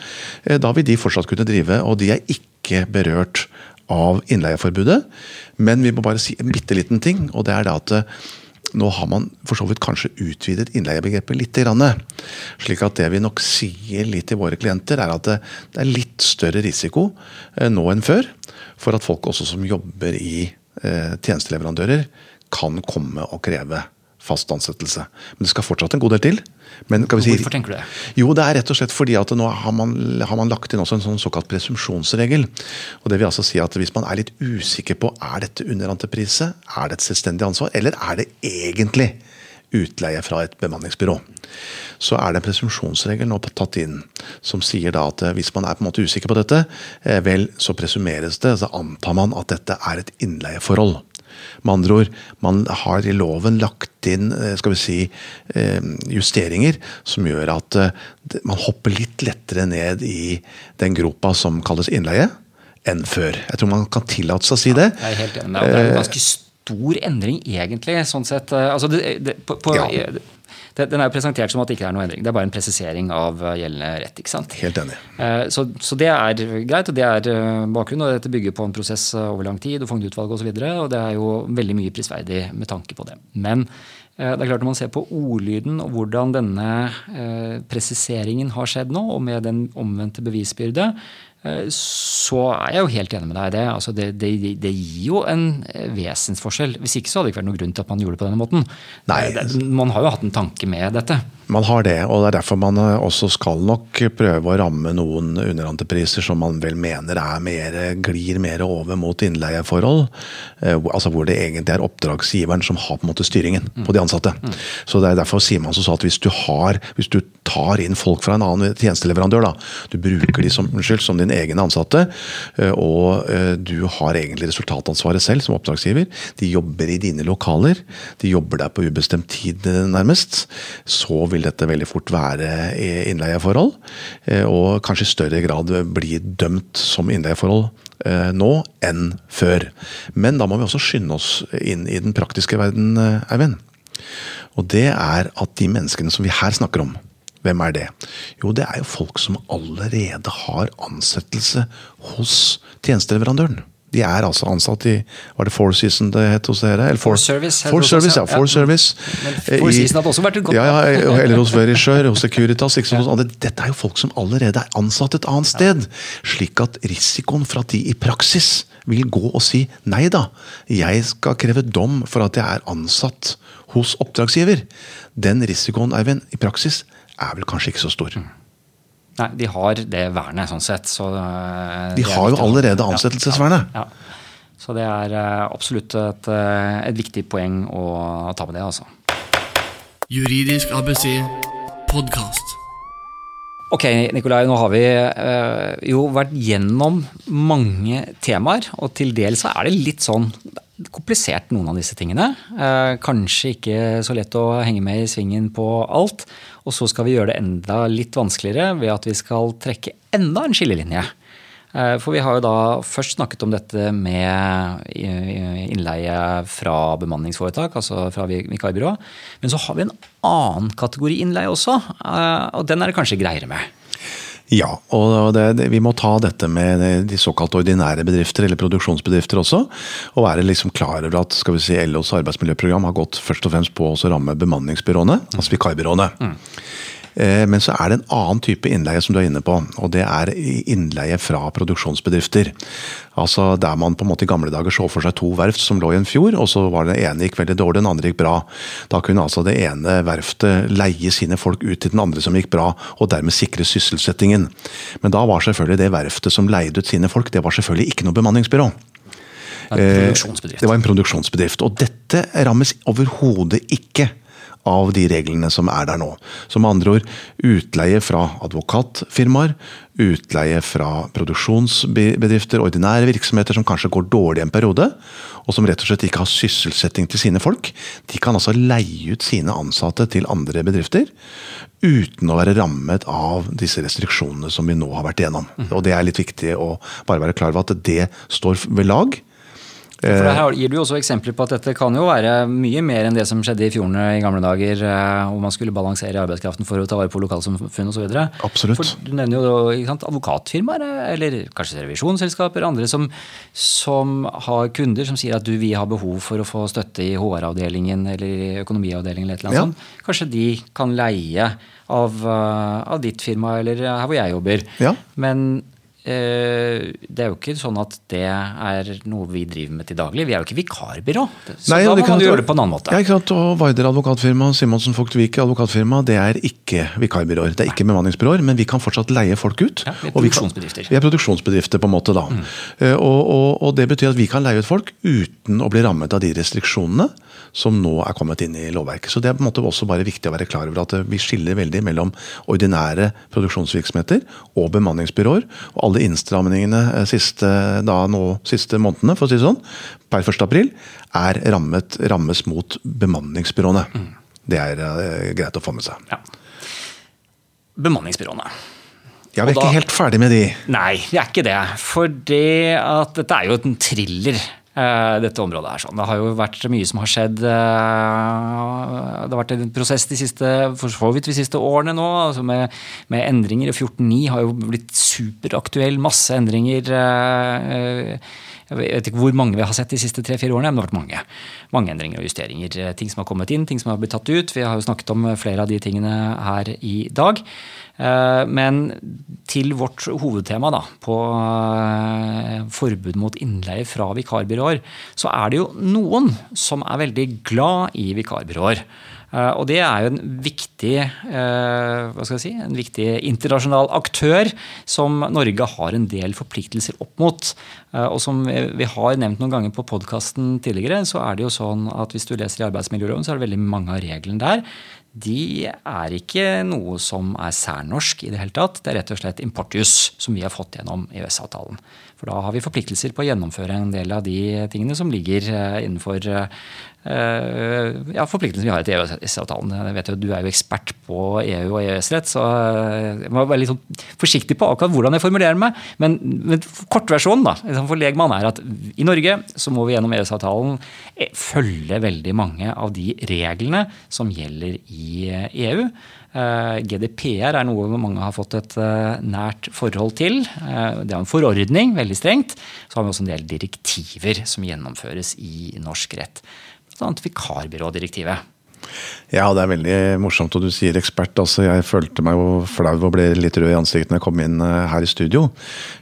eh, da vil de fortsatt kunne drive. og de er ikke berørt av innleieforbudet. Men vi må bare si en bitte liten ting, og det er det at eh, nå har man for så vidt kanskje utvidet innleiebegrepet litt. Slik at det vi nok sier litt til våre klienter, er at det, er litt større risiko eh, nå enn før for at folk også som jobber i eh, tjenesteleverandører, kan komme og kreve fast ansettelse. Men det skal fortsatt en god del til. Men, si, Hvorfor tenker du det? Jo, Det er rett og slett fordi at nå har man, har man lagt inn også en sånn såkalt presumpsjonsregel. Og det vil altså si at Hvis man er litt usikker på er dette underentreprise, er det et selvstendig ansvar, eller er det egentlig utleie fra et bemanningsbyrå, så er det en presumpsjonsregel nå tatt inn som sier da at eh, hvis man er på en måte usikker på dette, eh, vel, så presumeres det, så antar man at dette er et innleieforhold. Med andre ord, man har i loven lagt inn eh, skal vi si, eh, justeringer som gjør at eh, man hopper litt lettere ned i den gropa som kalles innleie, enn før. Jeg tror man kan tillate seg å si det. Jeg er helt enig. Det er en ganske stor endring, egentlig. sånn sett. Altså, det, det, på, på, ja. Den er jo presentert som at det ikke er noe endring. Det er bare en presisering av gjeldende rett. ikke sant? Helt enig. Så, så det er greit, og det er bakgrunnen. og Dette bygger på en prosess over lang tid og Fognerutvalget osv. Og, så og det er jo veldig mye prisverdig med tanke på det. Men det er klart Når man ser på ordlyden og hvordan denne presiseringen har skjedd nå, og med den omvendte bevisbyrde, Eh, så er jeg jo helt enig med deg i det. Altså det, det, det, gir jo en eh, vesensforskjell. Hvis ikke så hadde det ikke vært noen grunn til at man gjorde det på denne måten. Nei. Eh, man har jo hatt en tanke med dette. Man har det, og det er derfor man også skal nok prøve å ramme noen underentrepriser som man vel mener er mer, glir mer over mot innleieforhold. Altså hvor det egentlig er oppdragsgiveren som har på en måte styringen mm. på de ansatte. Mm. Så det er Derfor sier man så at hvis du, har, hvis du tar inn folk fra en annen tjenesteleverandør, da, du bruker de som, unnskyld, som din egne ansatte, eh, og eh, du har egentlig resultatansvaret selv som oppdragsgiver. De jobber i dine lokaler, de jobber der på ubestemt tid eh, nærmest. Så vil dette veldig fort være innleieforhold, og kanskje i større grad bli dømt som innleieforhold nå enn før. Men da må vi også skynde oss inn i den praktiske verden, Eivind. Og det er at de menneskene som vi her snakker om, hvem er det? Jo, det er jo folk som allerede har ansettelse hos tjenesteleverandøren. De er altså ansatt i Var det Four Season det het hos dere? Eller Four, Service. Four Service, ja. Four ja. Service. Men Four Season hadde også vært et godt ja, ja, Eller hos Verisure, hos Securitas. Ja. Dette er jo folk som allerede er ansatt et annet sted. Slik at risikoen for at de i praksis vil gå og si nei da, jeg skal kreve dom for at jeg er ansatt hos oppdragsgiver. Den risikoen, Eivind, i praksis er vel kanskje ikke så stor. Mm. Nei, de har det vernet, sånn sett. Så eh, de har jo allerede ansettelsesvernet. Ja, ja, Så det er eh, absolutt et, eh, et, viktig poeng å ta med det, altså. Juridisk ABC podkast. Ok, Nikolai, nå har vi øh, jo vært gjennom mange temaer. Og til dels så er det litt sånn komplisert, noen av disse tingene. Eh, kanskje ikke så lett å henge med i svingen på alt. Og så skal vi gjøre det enda litt vanskeligere ved at vi skal trekke enda en skillelinje. Eh, for vi har jo da først snakket om dette med innleie fra bemanningsforetak, altså fra vikarbyrå. Men så har vi en annen kategori innleie også, eh, og den er det kanskje greiere med. Ja, og det, vi må ta dette med de såkalt ordinære bedrifter, eller produksjonsbedrifter også. Og være liksom klar over at skal vi si, LOs arbeidsmiljøprogram har gått først og fremst på å ramme bemanningsbyråene, altså vikarbyråene. Mm. Eh, Men så er det en annen type innleie som du er inne på, og det er innleie fra produksjonsbedrifter. Altså Der man på en måte i gamle dager så for seg to verft som lå i en fjord, og så var det ene gikk veldig dårlig, den andre gikk bra. Da kunne altså det ene verftet leie sine folk ut til den andre som gikk bra, og dermed sikre sysselsettingen. Men da var selvfølgelig det verftet som leide ut sine folk, det var selvfølgelig ikke noe bemanningsbyrå. Det var en produksjonsbedrift. Og dette rammes overhodet ikke av de reglene som er der nå. Så med andre ord, utleie fra advokatfirmaer, utleie fra produksjonsbedrifter, ordinære virksomheter som kanskje går dårlig en periode, og som rett og slett ikke har sysselsetting til sine folk, de kan altså leie ut sine ansatte til andre bedrifter uten å være rammet av disse restriksjonene som vi nå har vært igjennom. Og det er litt viktig å bare være klar over at det står ved lag. For Her gir du jo også eksempler på at dette kan jo være mye mer enn det som skjedde i fjordene i gamle dager, eh, hvor man skulle balansere arbeidskraften for å ta vare på lokalsamfunn osv. Absolutt. For Du nevner jo sant, advokatfirmaer, eh, eller kanskje revisjonsselskaper, andre som, som har kunder som sier at du, vi har behov for å få støtte i HR-avdelingen eller i økonomiavdelingen eller et eller annet Ja. sånt. Kanskje de kan leie av, eh, av ditt firma eller her hvor jeg jobber. Ja. Men eh, det er jo ikke sånn at det er noe vi driver med til daglig. Vi er jo ikke vikarbyrå. Så Nei, da må man gjøre det på en annen måte. Ja, ikke sant? Og Vaider advokatfirma, Simonsen Vogt Vike advokatfirma, det er ikke vikarbyråer. Det er ikke bemanningsbyråer, men vi kan fortsatt leie folk ut. Ja, vi er og vi produksjonsbedrifter. Vi er produksjonsbedrifter, på en måte, da. Mm. Og, og, og det betyr at vi kan leie ut folk uten å bli rammet av de restriksjonene som nå er kommet inn i lovverket. Så det er på en måte også bare viktig å være klar over at eh, vi skiller veldig mellom ordinære produksjonsvirksomheter og bemanningsbyråer. Og alle innstramningene eh, siste, da, nå, siste månedene, for å si det sånn, per 1. april, er rammet, rammes mot bemanningsbyråene. Mm. Det er uh, greit å få med seg. Ja. Bemanningsbyråene. Ja, Vi er da- ikke helt ferdig med de. Nei, vi er ikke det. For det at dette er jo en thriller. Eh, Dette området er sånn. Det har jo vært mye som har skjedd. eh, Det har vært en prosess de siste, for så vidt de siste årene nå, altså med, med endringer. og 14.9 har jo blitt superaktuell. Masse endringer. Eh, Jeg vet ikke hvor mange vi har sett de siste tre-fire årene, men det har vært mange. Mange endringer og justeringer. eh, Ting som har kommet inn, ting som har blitt tatt ut. Vi har jo snakket om flere av de tingene her i dag. Eh, Men til vårt hovedtema da, på eh, forbud mot innleie fra vikarbyråer, så er det jo noen som er veldig glad i vikarbyråer. Eh, Og det er jo en viktig, eh, si, en viktig internasjonal aktør som Norge har en del forpliktelser opp mot. Eh, Og som vi har nevnt noen ganger på podkasten tidligere, så er det jo sånn at hvis du leser i arbeidsmiljøloven, så er det veldig mange av reglene der de er ikke noe som er særnorsk i det hele tatt. Det er rett og slett importjus som vi har fått gjennom EØS-avtalen. For da har vi forpliktelser på å gjennomføre en del av de tingene som ligger innenfor ja, forpliktelsene vi har etter EØS-avtalen. Jeg vet jo, Du er jo ekspert på EU og EØS-rett, så eh, jeg må være litt sånn forsiktig på akkurat hvordan jeg formulerer meg. Men, men kortversjonen da, liksom for legmann er at i Norge så må vi gjennom EØS-avtalen eh, følge veldig mange av de reglene som gjelder i eh, EU. Eh, GDPR er noe mange har fått et eh, nært forhold til. Eh, Det er en forordning, veldig strengt. Så har vi også en del direktiver som gjennomføres i norsk rett. Blant vikarbyrådirektivet. Ja, det er veldig morsomt at du sier ekspert. Altså, jeg følte meg jo flau og ble litt rød i ansiktet når jeg kom inn eh, her i studio.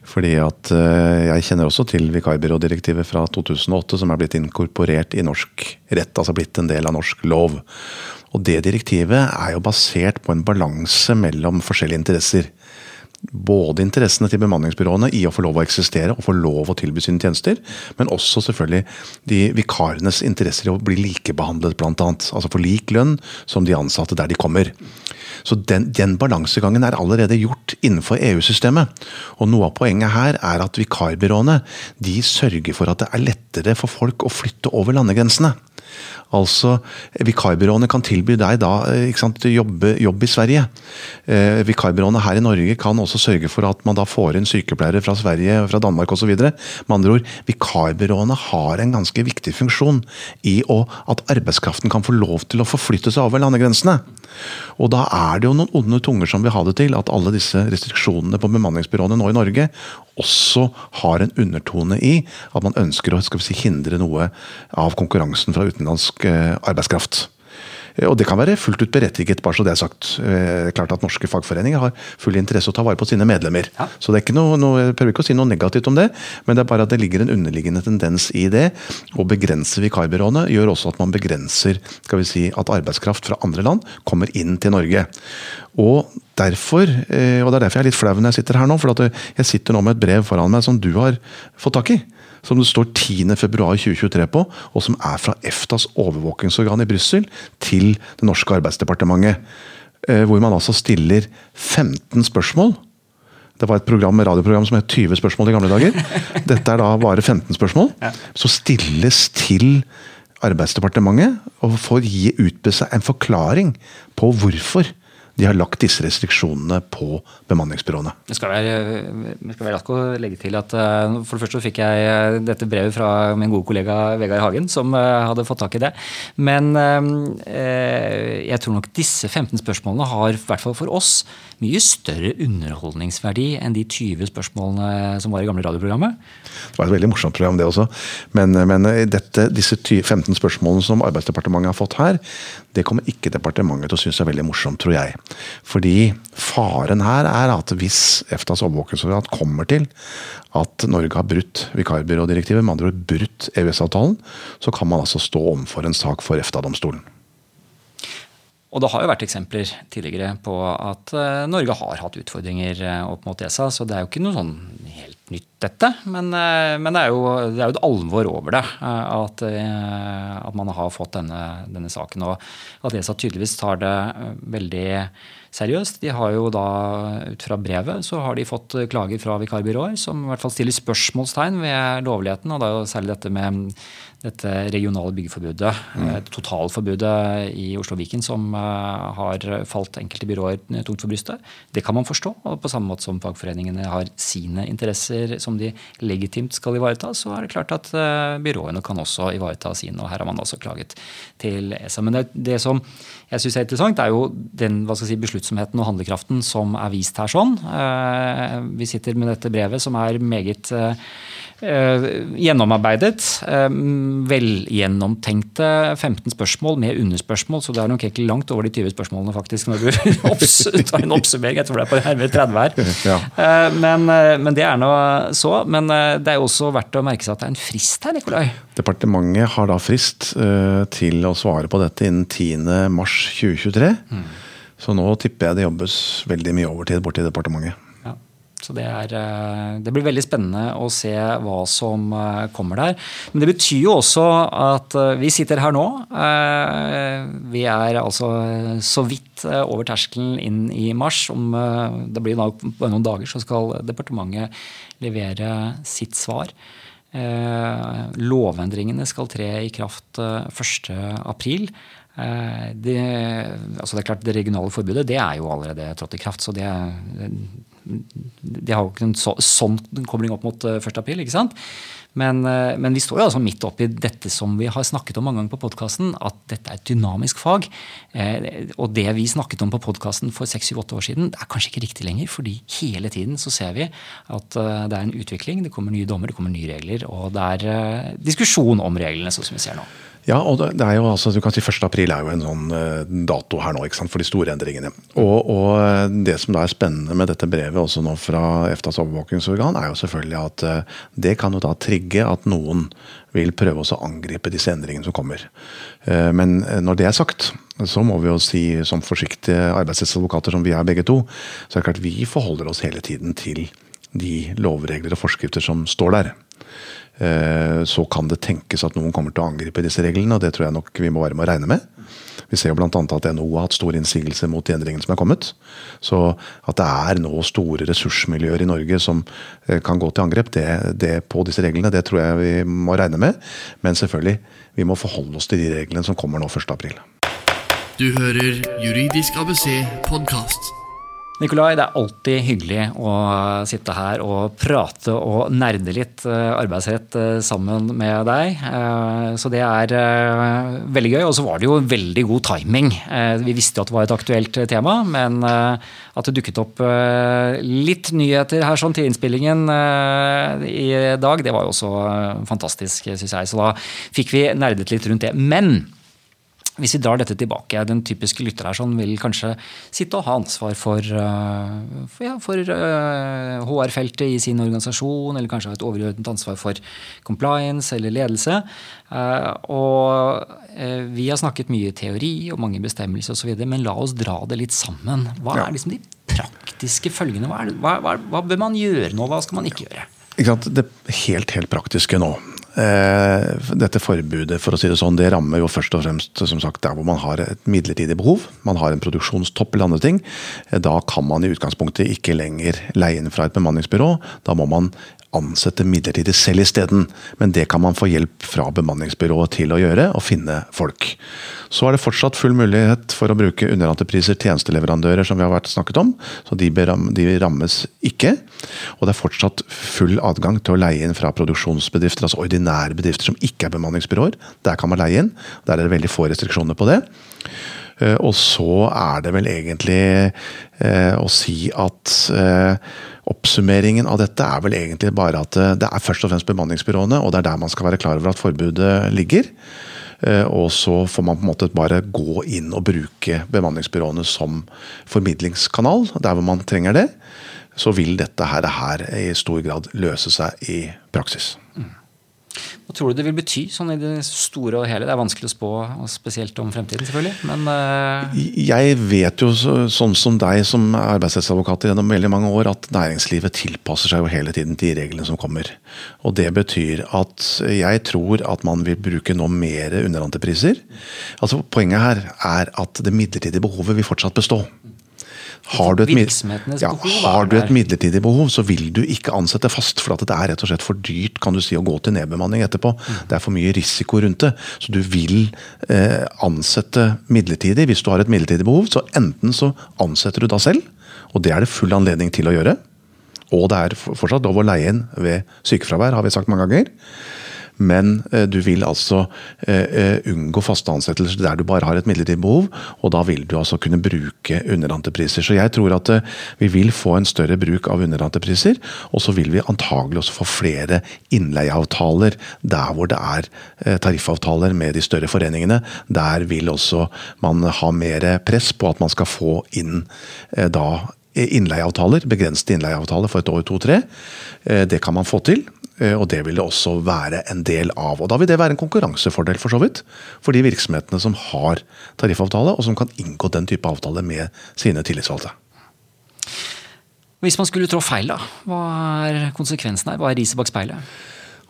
Fordi at eh, jeg kjenner også til vikarbyrådirektivet fra 2008, som er blitt inkorporert i norsk rett. Altså blitt en del av norsk lov. Og det direktivet er jo basert på en balanse mellom forskjellige interesser. Både interessene til bemanningsbyråene i å få lov å eksistere og få lov å tilby sine tjenester, men også selvfølgelig de vikarenes interesser i å bli likebehandlet, annet. Altså få lik lønn som de ansatte der de kommer. Så den, den balansegangen er allerede gjort innenfor EU-systemet. Og noe av poenget her er at vikarbyråene de sørger for at det er lettere for folk å flytte over landegrensene. Altså, Vikarbyråene kan tilby deg da eh, sant, jobbe, jobb i Sverige. Eh, vikarbyråene her i Norge kan også sørge for at man da får inn sykepleiere fra Sverige, fra Danmark osv. Med andre ord, vikarbyråene har en ganske viktig funksjon i å, at arbeidskraften kan få lov til å forflytte seg over landegrensene. Og da er det jo noen onde tunger som vil ha det til at alle disse restriksjonene på bemanningsbyråene nå i Norge også har en undertone i at man ønsker å si, hindre noe av konkurransen fra utenlandsk eh, arbeidskraft. Og det kan være fullt ut berettiget, bare så det er sagt. Eh, klart at Norske fagforeninger har full interesse å ta vare på sine medlemmer. Ja. Så det er ikke noe, noe, jeg prøver ikke å si noe negativt om det, men det er bare at det ligger en underliggende tendens i det. Å begrense vikarbyråene gjør også at man begrenser skal vi si, at arbeidskraft fra andre land kommer inn til Norge. Og derfor, eh, og det er derfor jeg er litt flau når jeg sitter her nå, for at jeg sitter nå med et brev foran meg som du har fått tak i som det står 10.2.2023 på, og som er fra EFTAs overvåkingsorgan i Brussel til det norske arbeidsdepartementet. Eh, hvor man altså stiller 15 spørsmål. Det var et program, radioprogram som het 20 spørsmål i gamle dager. Dette er da bare 15 spørsmål. Så stilles til Arbeidsdepartementet og får gi seg en forklaring på hvorfor de har lagt disse restriksjonene på bemanningsbyråene. Det skal være, jeg skal være å legge til at eh, For det første fikk jeg eh, dette brevet fra min gode kollega Vegard Hagen, som eh, hadde fått tak i det. Men jeg tror nok disse 15 spørsmålene har, i hvert fall for oss, mye større underholdningsverdi enn de 20 spørsmålene som var i gamle radioprogrammet. Det var et veldig morsomt program, det også. Men, men dette, disse 15 spørsmålene som Arbeidsdepartementet har fått her, det kommer ikke departementet til å synes er veldig morsomt, tror jeg. Fordi faren her er at hvis EFTAs overvåkingsorgan kommer til at Norge har brutt vikarbyrådirektivet, med andre ord brutt EØS-avtalen, så kan man altså stå overfor en sak for EFTA-domstolen. Og det har jo vært eksempler tidligere på at uh, Norge har hatt utfordringer uh, opp mot ESA, så det er jo ikke noe sånn nytt, dette. Men, uh, men det, er jo, det, er jo, et alvor over det. At, at, man har fått denne, denne, saken. Og at ESA tydeligvis tar det veldig seriøst. De har jo da, ut fra brevet, så har de fått klager fra vikarbyråer som i hvert fall stiller spørsmålstegn ved lovligheten, og da særlig dette med dette regionale byggeforbudet, mm. totalforbudet i Oslo Viken, som uh, har falt enkelte byråer tungt for brystet. Det kan man forstå. og På samme måte som fagforeningene har sine interesser som de legitimt skal ivareta, så er det klart at uh, byråene kan også ivareta sine. og Her har man også klaget til ESA. Men det, det som jeg syns er interessant, er jo den hva skal jeg si, besluttsomheten og handlekraften som er vist her sånn. Uh, vi sitter med dette brevet som er meget Eh, gjennomarbeidet, eh, velgjennomtenkte 15 spørsmål med underspørsmål, så det er nok egentlig langt over de 20 spørsmålene faktisk når du tar en oppsummering. Jeg tror det er på nærmere 30 her. Ja. Eh, men, men, det er nå så. Men det er jo også verdt å merke seg at det er en frist her, Nikolai? Departementet har da frist til å svare på dette innen 10.3.2023. Mm. Så nå tipper jeg det jobbes veldig mye overtid borti departementet. Ja, Så det, er, eh, det, blir veldig spennende å se hva som eh, kommer der. Men det betyr jo også at eh, vi sitter her nå. Vi er altså så vidt over terskelen inn i mars. Om det blir noen dager, så skal departementet levere sitt svar. Lovendringene skal tre i kraft 1.4. Det, altså det er klart det regionale forbudet det er jo allerede trådt i kraft. så det, de har jo ikke en så, sånn kobling opp mot 1. Eh, april, ikke sant? Men, eh, men, vi står jo altså midt oppi dette som vi har snakket om mange ganger på podkasten, at dette er et dynamisk fag. Eh, og det vi snakket om på podkasten for 6-8 år siden, det er kanskje ikke riktig lenger. fordi hele tiden så ser vi at uh, det er en utvikling. Det kommer nye dommer, det kommer nye regler, og det er uh, diskusjon om reglene, sånn som vi ser nå. Ja, og det er jo altså, du kan si 1. april er jo en sånn uh, dato her nå ikke sant, for de store endringene. Og, og, eh, Det som da er spennende med dette brevet også nå fra EFTAs overvåkingsorgan, er jo selvfølgelig at uh, det kan jo da trigge at noen vil prøve å angripe disse endringene som kommer. Men når det er sagt, så må vi jo si som forsiktige arbeidsrettsadvokater som vi er begge to, så er det klart vi forholder oss hele tiden til de lovregler og forskrifter som står der. Eh, så kan det tenkes at noen kommer til å angripe disse reglene, og det tror jeg nok vi må være med å regne med. Vi ser jo bl.a. at NHO har hatt stor innsigelse mot de endringene som er kommet. Så at det er nå store ressursmiljøer i Norge som eh, kan gå til angrep det, det på disse reglene, det tror jeg vi må regne med. Men selvfølgelig, vi må forholde oss til de reglene som kommer nå 1.4. Du hører Juridisk ABC podkast. Nikolai, det er alltid hyggelig å sitte her og prate og nerde litt eh, arbeidsrett eh, sammen med deg. Eh, så det er veldig gøy. Og så var det jo veldig god timing. Vi visste at det var et aktuelt tema, men at det dukket opp litt nyheter her sånn til innspillingen i dag, det var jo også fantastisk, syns jeg. Så da fikk vi nerdet litt rundt det. Men hvis vi drar dette tilbake, den typiske lytter her sånn vil kanskje sitte og ha ansvar for, uh, for, ja, for HR-feltet i sin organisasjon, eller kanskje ha et overordnet ansvar for compliance eller ledelse. Uh, og vi har snakket mye teori og mange bestemmelser osv., men la oss dra det litt sammen. Hva er liksom de praktiske følgene? Hva, det, hva, hva, hva bør man gjøre nå, hva skal man ikke gjøre? Det helt, helt praktiske nå Eh, dette forbudet for å si det sånn, det rammer jo først og fremst som sagt, der hvor man har et midlertidig behov. Man har en produksjonstopp eller andre ting. Eh, da kan man i utgangspunktet ikke lenger leie inn fra et bemanningsbyrå. Da må man ansette midlertidig selv isteden. Men det kan man få hjelp fra bemanningsbyrået til å gjøre, og finne folk. Så er det fortsatt full mulighet for å bruke underentrepriser, tjenesteleverandører, som vi har vært snakket om. Så de, rammes ikke. Og det er fortsatt full adgang til å leie inn fra produksjonsbedrifter, altså ordinære bedrifter som ikke er bemanningsbyråer. Der kan man leie inn. Der er det veldig få restriksjoner på det. Eh, og så er det vel egentlig eh, å si at eh, Oppsummeringen av dette er vel egentlig bare at det er først og fremst bemanningsbyråene, og det er der man skal være klar over at forbudet ligger. Og så får man på en måte bare gå inn og bruke bemanningsbyråene som formidlingskanal, der hvor man trenger det. Så vil dette her, her i stor grad løse seg i praksis. Hva tror du det vil bety sånn i det store og hele? Det er vanskelig å spå, spesielt om fremtiden, selvfølgelig. Men uh... Jeg vet jo, sånn som deg som arbeidsrettsadvokat gjennom veldig mange år, at næringslivet tilpasser seg jo hele tiden de reglene som kommer. Og det betyr at jeg tror at man vil bruke nå mer underentrepriser. Altså, poenget her er at det midlertidige behovet vil fortsatt bestå. Har du, et, ja, har du, et, midlertidig behov, så vil du ikke ansette fast. For det er rett og slett for dyrt kan du si, å gå til nedbemanning etterpå. Mm. Det er for mye risiko rundt det. Så du vil eh, ansette midlertidig. Hvis du har et midlertidig behov, så enten så ansetter du da selv, og det er det full anledning til å gjøre. Og det er fortsatt lov å leie inn ved sykefravær, har vi sagt mange ganger men eh, du vil altså eh, eh, unngå faste ansettelser der du bare har et midlertidig behov, og da vil du altså kunne bruke underentrepriser. Så jeg tror at vi vil få en større bruk av underentrepriser, og så vil vi antagelig også få flere innleieavtaler der hvor det er tariffavtaler med de større foreningene. Der vil også man ha mer press på at man skal få inn da innleieavtaler, begrensede innleieavtaler for et år, to, tre. Det kan man få til. Eh, og det vil det også være en del av. Og Da vil det være en konkurransefordel for så vidt, for de virksomhetene som har tariffavtale, og som kan inngå den type avtale med sine tillitsvalgte. Hvis man skulle trå feil, da, hva er konsekvensen her? Hva er riset bak speilet?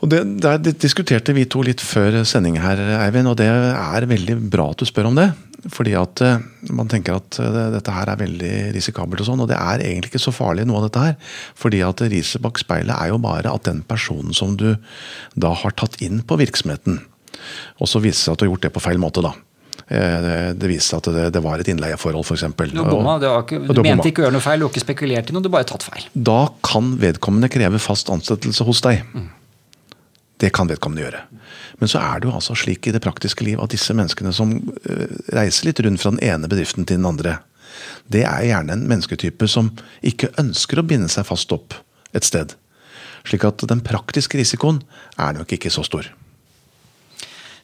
Og det, det, diskuterte vi to litt før sending her, Eivind, og det er veldig bra at du spør om det. Fordi at eh, man tenker at eh, dette her er veldig risikabelt, og sånn, og det er egentlig ikke så farlig noe av dette her. Fordi at riset bak speilet er jo bare at den personen som du da har tatt inn på virksomheten, og så viser det seg at du har gjort det på feil måte, da. Eh, det, viste seg at det, det, var et innleieforhold, f.eks. Du, bomma, du, ikke, du, du mente ikke å gjøre noe feil, du har ikke spekulert i noe, du har bare tatt feil. Da kan vedkommende kreve fast ansettelse hos deg. Mm. Det kan vedkommende gjøre. Men så er det jo altså slik i det praktiske liv at disse menneskene som eh, reiser litt rundt fra den ene bedriften til den andre, det er gjerne en mennesketype som ikke ønsker å binde seg fast opp et sted. Slik at den praktiske risikoen er nok ikke så stor.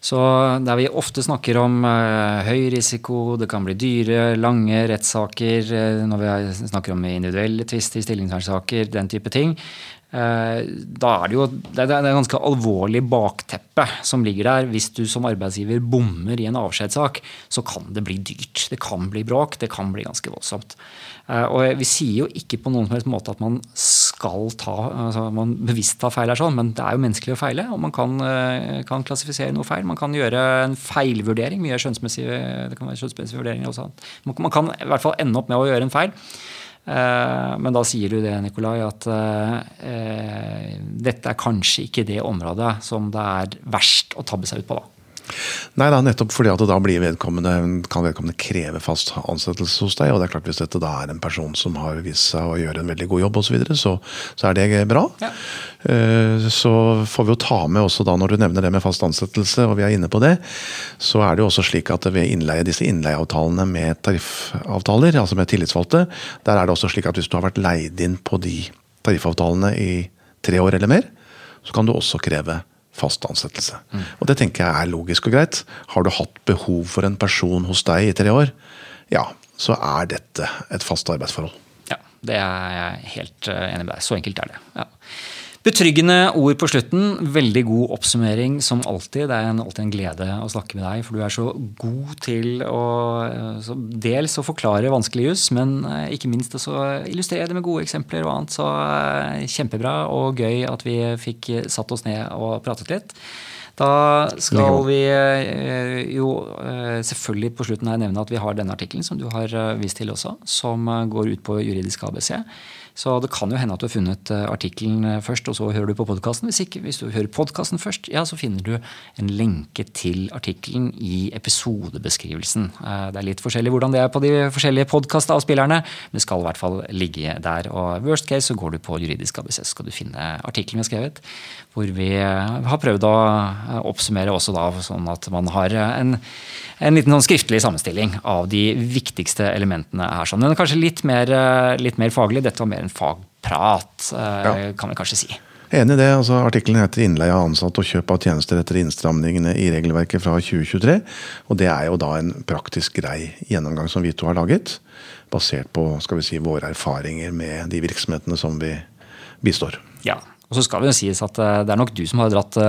Så der vi ofte snakker om uh, høy risiko, det kan bli dyre, lange rettssaker, uh, når vi snakker om individuelle tvister, stillingsvernsaker, den type ting, Eh, da er det jo det er et ganske alvorlig bakteppe som ligger der. Hvis du som arbeidsgiver bommer i en avskjedssak, så kan det bli dyrt. Det kan bli bråk, det kan bli ganske voldsomt. Eh, og vi sier jo ikke på noen måte at man skal ta altså man bevisst tar feil, her sånn, men det er jo menneskelig å feile. Og man kan, eh, kan klassifisere noe feil. Man kan gjøre en feilvurdering. Mye skjønnsmessige, det kan være skjønnsmessige vurderinger også. Man kan i hvert fall ende opp med å gjøre en feil. Eh, men da sier du det, Nikolai, at eh, dette er kanskje ikke det området som det er verst å tabbe seg ut på. da. Nei, da, nettopp fordi at da vedkommende, kan vedkommende kreve fast ansettelse hos deg. og det er klart Hvis dette da er en person som har vist seg å gjøre en veldig god jobb, og så, videre, så, så er det bra. Ja. Eh, så får vi jo ta med også da, når du nevner det med fast ansettelse, og vi er inne på det, så er det jo også slik at ved innleie, disse innleieavtalene med tariffavtaler, altså med tillitsvalgte, der er det også slik at hvis du har vært leid inn på de tariffavtalene i tre år eller mer, så kan du også kreve fast ansettelse. Og det tenker jeg er logisk og greit. Har du hatt behov for en person hos deg i tre år, ja, så er dette et fast arbeidsforhold. Ja, det er jeg helt eh, enig med deg. Så enkelt er det. Ja. Betryggende ord på slutten. Veldig god oppsummering som alltid. Det er en, alltid en glede å snakke med deg, for du er så god til å så dels å forklare vanskelig juss, men eh, ikke minst også illustrere det med gode eksempler og annet. Så eh, kjempebra og gøy at vi fikk satt oss ned og pratet litt. Da skal vi eh, jo selvfølgelig på slutten her nevne at vi har denne artikkelen som du har vist til også, som går ut på juridisk ABC. Så det kan jo hende at du har funnet eh, artikkelen eh, først, og så hører du på podkasten. Hvis, hvis du hører podkasten først, ja, så finner du en lenke til artikkelen i episodebeskrivelsen. Eh, det er litt forskjellig hvordan det er på de forskjellige podkastavspillerne, men det skal i hvert fall ligge der. Og worst case så går du på juridisk ABC, så skal du finne artikkelen vi har skrevet. Hvor vi har prøvd å oppsummere også da, sånn at man har en, en liten sånn skriftlig sammenstilling av de viktigste elementene her. Sånn. Men kanskje litt mer, litt mer faglig. Dette var mer en fagprat, ja. kan vi kanskje si. Enig i det. altså Artikkelen heter 'Innleie av ansatte og kjøp av tjenester etter innstramningene i regelverket fra 2023'. og Det er jo da en praktisk grei gjennomgang som vi to har laget. Basert på skal vi si, våre erfaringer med de virksomhetene som vi bistår. Ja, og så skal vi jo sies at eh, det er nok du som har dratt det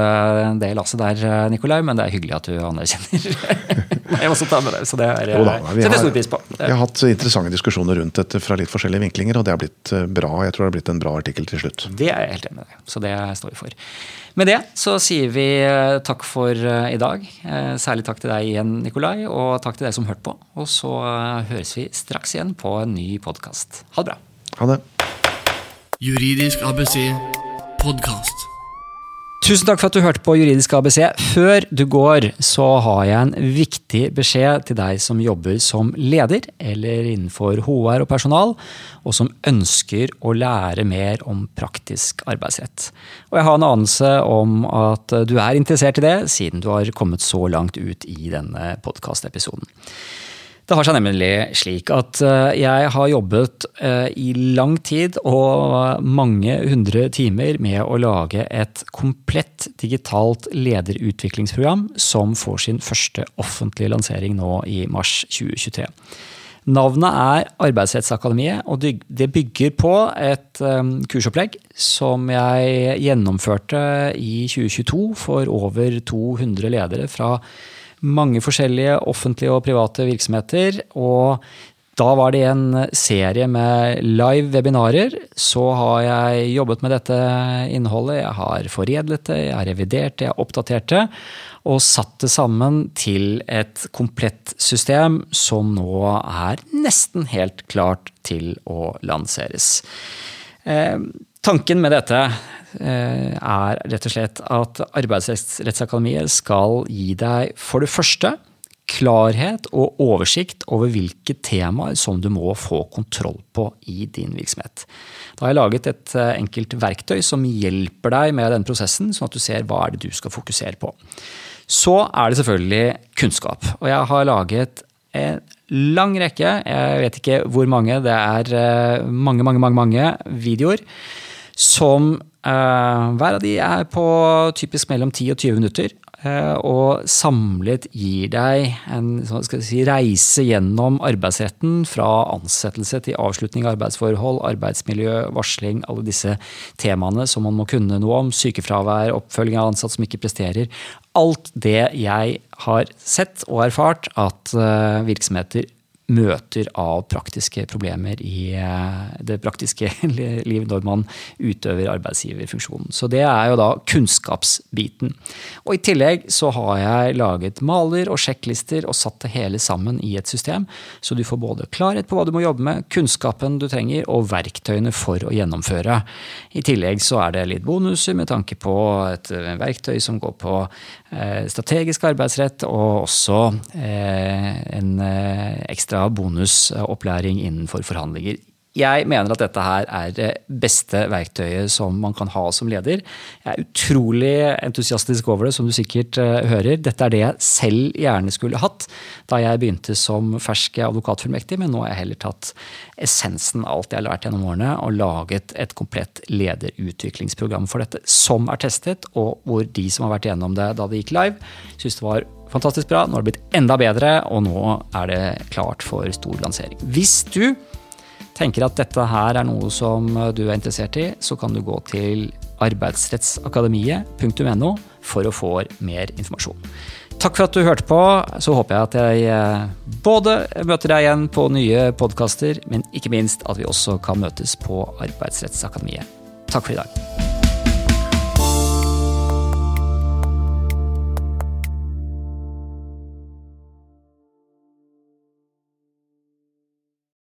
en del lasset der, eh, Nikolai, men det er hyggelig at du anerkjenner må også tar med deg. Så det er, jo da, vi setter stor pris på. Vi har hatt interessante diskusjoner rundt dette fra litt forskjellige vinklinger, og det har blitt bra. Jeg tror det har blitt en bra artikkel til slutt. Det er jeg helt enig med deg så det står vi for. Med det så sier vi takk for i dag. Særlig takk til deg igjen, Nikolai, og takk til deg som hørte på. Og så høres vi straks igjen på en ny podkast. Ha det bra. Ha det. Juridisk ABC podkast. Tusen takk for at du hørte på Juridisk ABC. Før du går, så har jeg en viktig beskjed til deg som jobber som leder eller innenfor HR og personal, og som ønsker å lære mer om praktisk arbeidsrett. Og jeg har en anelse om at du er interessert i det, siden du har kommet så langt ut i denne podkastepisoden. Det har seg nemlig slik at eh, jeg har jobbet eh, i lang tid og mange hundre timer med å lage et komplett digitalt lederutviklingsprogram som får sin første offentlige lansering nå i mars 2023. Navnet er Arbeidsrettsakademiet, og det bygger på et eh, kursopplegg som jeg gjennomførte i 2022 for over 200 ledere fra mange forskjellige offentlige og private virksomheter. og da var det en serie med live webinarer. Så har jeg jobbet med dette innholdet. Jeg har foredlet det, jeg har revidert det, jeg har oppdatert det. Og satt det sammen til et komplett system som nå er nesten helt klart til å lanseres. Tanken med dette Eh, er rett og slett at Arbeidsrettsakademiet skal gi deg for det første klarhet og oversikt over hvilke temaer som du må få kontroll på i din virksomhet. Da har jeg laget et eh, enkelt verktøy som hjelper deg med den prosessen, sånn at du ser hva er det du skal fokusere på. Så er det selvfølgelig kunnskap. Og jeg har laget en lang rekke, jeg vet ikke hvor mange, det er eh, mange, mange, mange, mange videoer som Uh, hver av de er på typisk mellom 10 og 20 minutter. Uh, og samlet gir deg en si, reise gjennom arbeidsretten fra ansettelse til avslutning av arbeidsforhold, arbeidsmiljø, varsling, alle disse temaene som man må kunne noe om. Sykefravær, oppfølging av ansatte som ikke presterer. Alt det jeg har sett og erfart at uh, virksomheter møter av praktiske problemer i eh, det praktiske liv når man utøver arbeidsgiverfunksjonen. Så det er jo da kunnskapsbiten. Og i tillegg så har jeg laget maler og sjekklister og satt det hele sammen i et system, så du får både klarhet på hva du må jobbe med, kunnskapen du trenger og verktøyene for å gjennomføre. I tillegg så er det litt bonuser med tanke på et verktøy som går på eh, strategisk arbeidsrett, og også eh, en ekstra bonusopplæring innenfor forhandlinger. Jeg mener at dette her er det beste verktøyet som man kan ha som leder. Jeg er utrolig entusiastisk over det, som du sikkert uh, hører. Dette er det jeg selv gjerne skulle hatt da jeg begynte som fersk advokatfullmektig, men nå har jeg heller tatt essensen av alt jeg har lært gjennom årene, og laget et komplett lederutviklingsprogram for dette, som er testet, og hvor de som har vært gjennom det da det gikk live, syns det var fantastisk bra. Nå har det blitt enda bedre, og nå er det klart for stor lansering. Hvis du tenker at dette her er noe som du er interessert i, så kan du gå til arbeidsrettsakademiet.no for å få mer informasjon. Takk for at du hørte på. Så håper jeg at jeg eh, både møter deg igjen på nye podkaster, men ikke minst at vi også kan møtes på Arbeidsrettsakademiet. Takk for i dag.